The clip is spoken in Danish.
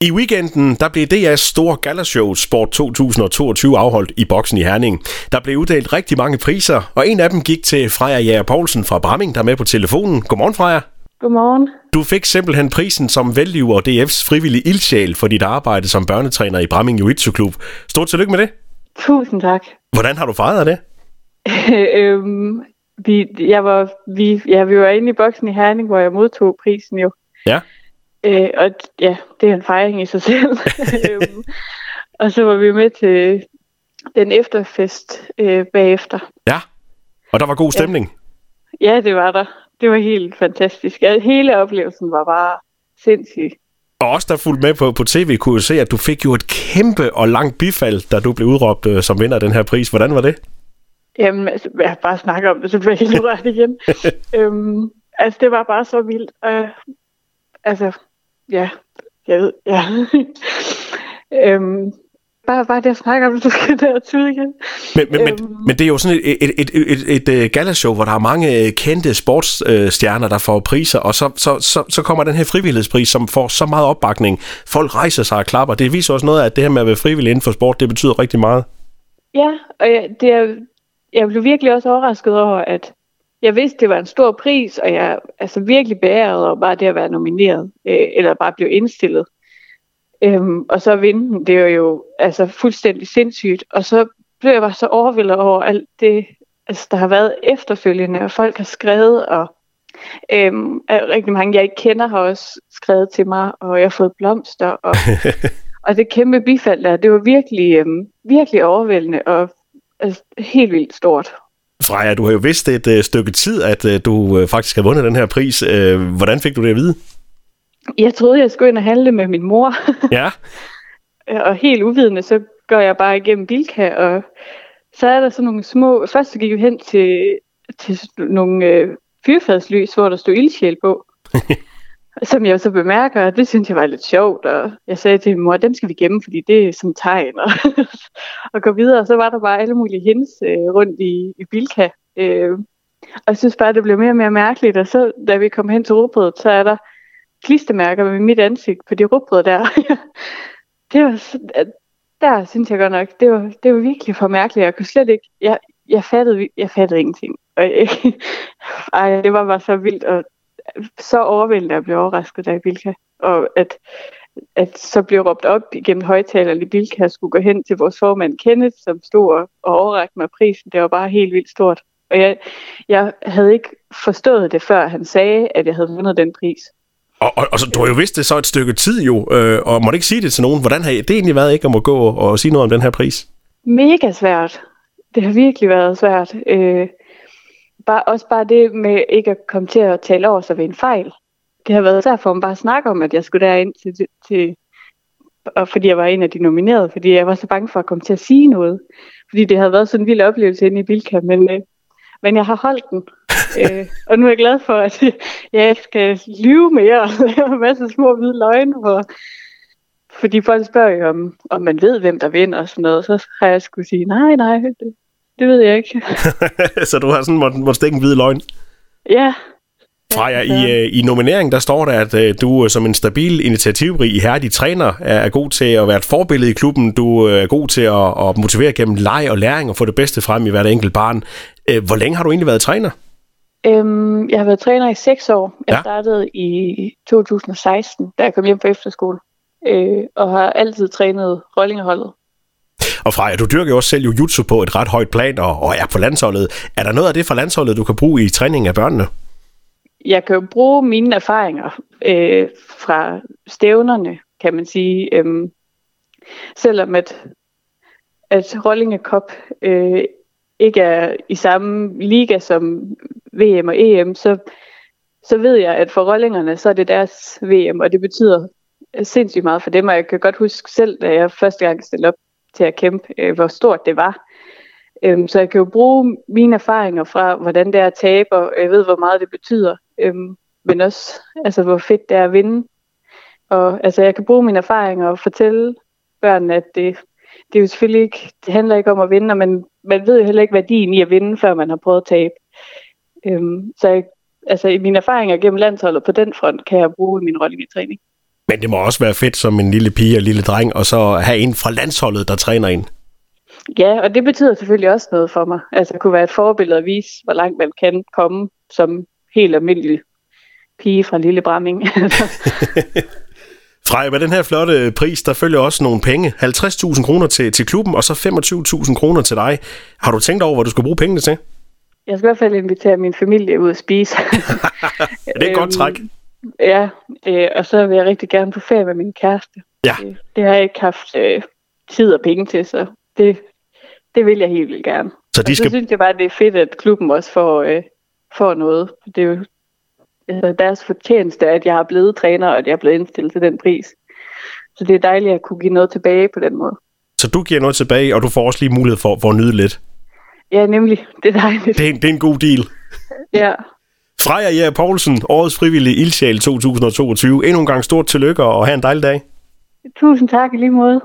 I weekenden der blev DR's store galashow Sport 2022 afholdt i boksen i Herning. Der blev uddelt rigtig mange priser, og en af dem gik til Freja Jager Poulsen fra Bramming, der er med på telefonen. Godmorgen, Freja. Godmorgen. Du fik simpelthen prisen som velgiver og DF's frivillige ildsjæl for dit arbejde som børnetræner i Bramming Jiu-Jitsu Klub. Stort tillykke med det. Tusind tak. Hvordan har du fejret det? øhm, vi, jeg var, vi, ja, vi var inde i boksen i Herning, hvor jeg modtog prisen jo. Ja. Øh, og ja, det er en fejring i sig selv. øhm, og så var vi med til den efterfest øh, bagefter. Ja, og der var god stemning. Ja. ja, det var der. Det var helt fantastisk. Hele oplevelsen var bare sindssyg. Og også der fulgte med på, på tv, kunne jo se, at du fik jo et kæmpe og langt bifald, da du blev udråbt øh, som vinder af den her pris. Hvordan var det? Jamen, altså, jeg bare snakker om det, så bliver jeg helt ret igen. øhm, altså, det var bare så vildt. Øh, altså, ja, jeg ved, ja. øhm, bare, bare det at snakke om det, så skal det tude igen. Men, men, øhm, men, men det er jo sådan et, et, et, et, et, et galashow, hvor der er mange kendte sportsstjerner, der får priser, og så, så, så, så kommer den her frivillighedspris, som får så meget opbakning. Folk rejser sig og klapper. Det viser også noget af, at det her med at være frivillig inden for sport, det betyder rigtig meget. Ja, og jeg, det er, jeg blev virkelig også overrasket over, at jeg vidste, det var en stor pris, og jeg altså virkelig beæret over bare det at være nomineret, øh, eller bare blive indstillet. Øhm, og så vinde den, det er jo altså fuldstændig sindssygt. Og så blev jeg bare så overvældet over alt det, altså, der har været efterfølgende, og folk har skrevet, og øhm, rigtig mange, jeg ikke kender, har også skrevet til mig, og jeg har fået blomster, og, og det kæmpe bifald der, det var virkelig, øhm, virkelig overvældende, og altså, helt vildt stort. Freja, du har jo vidst et uh, stykke tid, at uh, du uh, faktisk har vundet den her pris. Uh, hvordan fik du det at vide? Jeg troede, jeg skulle ind og handle med min mor. Ja. og helt uvidende, så går jeg bare igennem Bilka, og så er der sådan nogle små... Først så gik vi hen til, til nogle øh, fyrfadslys, hvor der stod ildsjæl på. som jeg så bemærker, og det synes jeg var lidt sjovt, og jeg sagde til min mor, dem skal vi gemme, fordi det er som tegn, og, og gå videre, og så var der bare alle mulige hints øh, rundt i, i Bilka, øh, og jeg synes bare, det blev mere og mere mærkeligt, og så da vi kom hen til råbrødet, så er der klistermærker med mit ansigt på de råbrød der. det var så, der synes jeg godt nok, det var, det var virkelig for mærkeligt, jeg kunne slet ikke, jeg, jeg fattede, jeg fattede ingenting, og øh, ej, det var bare så vildt, og så overvældende at blive overrasket i Bilka. Og at, at så blev råbt op igennem højtalerne i Bilka, skulle gå hen til vores formand Kenneth, som stod og, og overrakte mig prisen. Det var bare helt vildt stort. Og jeg, jeg havde ikke forstået det, før han sagde, at jeg havde vundet den pris. Og, og, og så, du har jo vidst det så et stykke tid jo, øh, og måtte ikke sige det til nogen. Hvordan har det egentlig været ikke at må gå og, og sige noget om den her pris? Mega svært. Det har virkelig været svært. Øh, bare, også bare det med ikke at komme til at tale over sig ved en fejl. Det har været svært for mig bare at snakke om, at jeg skulle derind til, til og fordi jeg var en af de nominerede, fordi jeg var så bange for at komme til at sige noget. Fordi det havde været sådan en vild oplevelse inde i Bilka, men, øh, men jeg har holdt den. øh, og nu er jeg glad for, at jeg skal lyve mere og lave en masse små hvide løgne, for, fordi folk spørger jo, om, om man ved, hvem der vinder og sådan noget. Så har jeg skulle sige, nej, nej, det, det ved jeg ikke. så du har sådan måttet må stikke en hvid løgn? Ja. Freja, i, uh, i nomineringen, der står der, at uh, du uh, som en stabil, initiativrig, ihærdig træner er, er god til at være et forbillede i klubben. Du uh, er god til at, at motivere gennem leg og læring og få det bedste frem i hvert enkelt barn. Uh, hvor længe har du egentlig været træner? Øhm, jeg har været træner i seks år. Jeg ja. startede i 2016, da jeg kom hjem på efterskole. Øh, og har altid trænet rollingeholdet. Og Freja, du dyrker jo også selv jiu-jitsu på et ret højt plan, og, og er på landsholdet. Er der noget af det fra landsholdet, du kan bruge i træningen af børnene? Jeg kan jo bruge mine erfaringer øh, fra stævnerne, kan man sige. Øhm, selvom at, at Rollinge Cup øh, ikke er i samme liga som VM og EM, så, så ved jeg, at for Rollingerne, så er det deres VM, og det betyder sindssygt meget for dem, og jeg kan godt huske selv, da jeg første gang stillede op til at kæmpe, øh, hvor stort det var. Øhm, så jeg kan jo bruge mine erfaringer fra, hvordan det er at tabe, og jeg ved, hvor meget det betyder. Øhm, men også, altså, hvor fedt det er at vinde. Og altså, jeg kan bruge mine erfaringer og fortælle børnene, at det, det er jo selvfølgelig ikke, det handler ikke om at vinde, men man ved jo heller ikke værdien i at vinde, før man har prøvet at tabe. Øhm, så jeg, altså, i mine erfaringer gennem landsholdet på den front, kan jeg bruge min rolle i træning. Men det må også være fedt som en lille pige og lille dreng, og så have en fra landsholdet, der træner en. Ja, og det betyder selvfølgelig også noget for mig. Altså at kunne være et forbillede og vise, hvor langt man kan komme som helt almindelig pige fra Lille Bramming. Frej, med den her flotte pris, der følger også nogle penge. 50.000 kroner til, til klubben, og så 25.000 kroner til dig. Har du tænkt over, hvad du skal bruge pengene til? Jeg skal i hvert fald invitere min familie ud at spise. det er et godt træk. Øhm, ja, øh, og så vil jeg rigtig gerne på ferie med min kæreste. Ja. Det, det har jeg ikke haft øh, tid og penge til, så det, det vil jeg helt vildt gerne. Så, de skal... så synes jeg bare, det er fedt, at klubben også får, øh, får noget. Det er jo altså, deres fortjeneste, at jeg har blevet træner, og at jeg er blevet indstillet til den pris. Så det er dejligt at kunne give noget tilbage på den måde. Så du giver noget tilbage, og du får også lige mulighed for, for at nyde lidt? Ja, nemlig. Det er dejligt. Det er en, det er en god deal. ja. Freja Jær Poulsen, årets frivillige ildsjæl 2022. Endnu en gang stort tillykke og have en dejlig dag. Tusind tak i lige måde.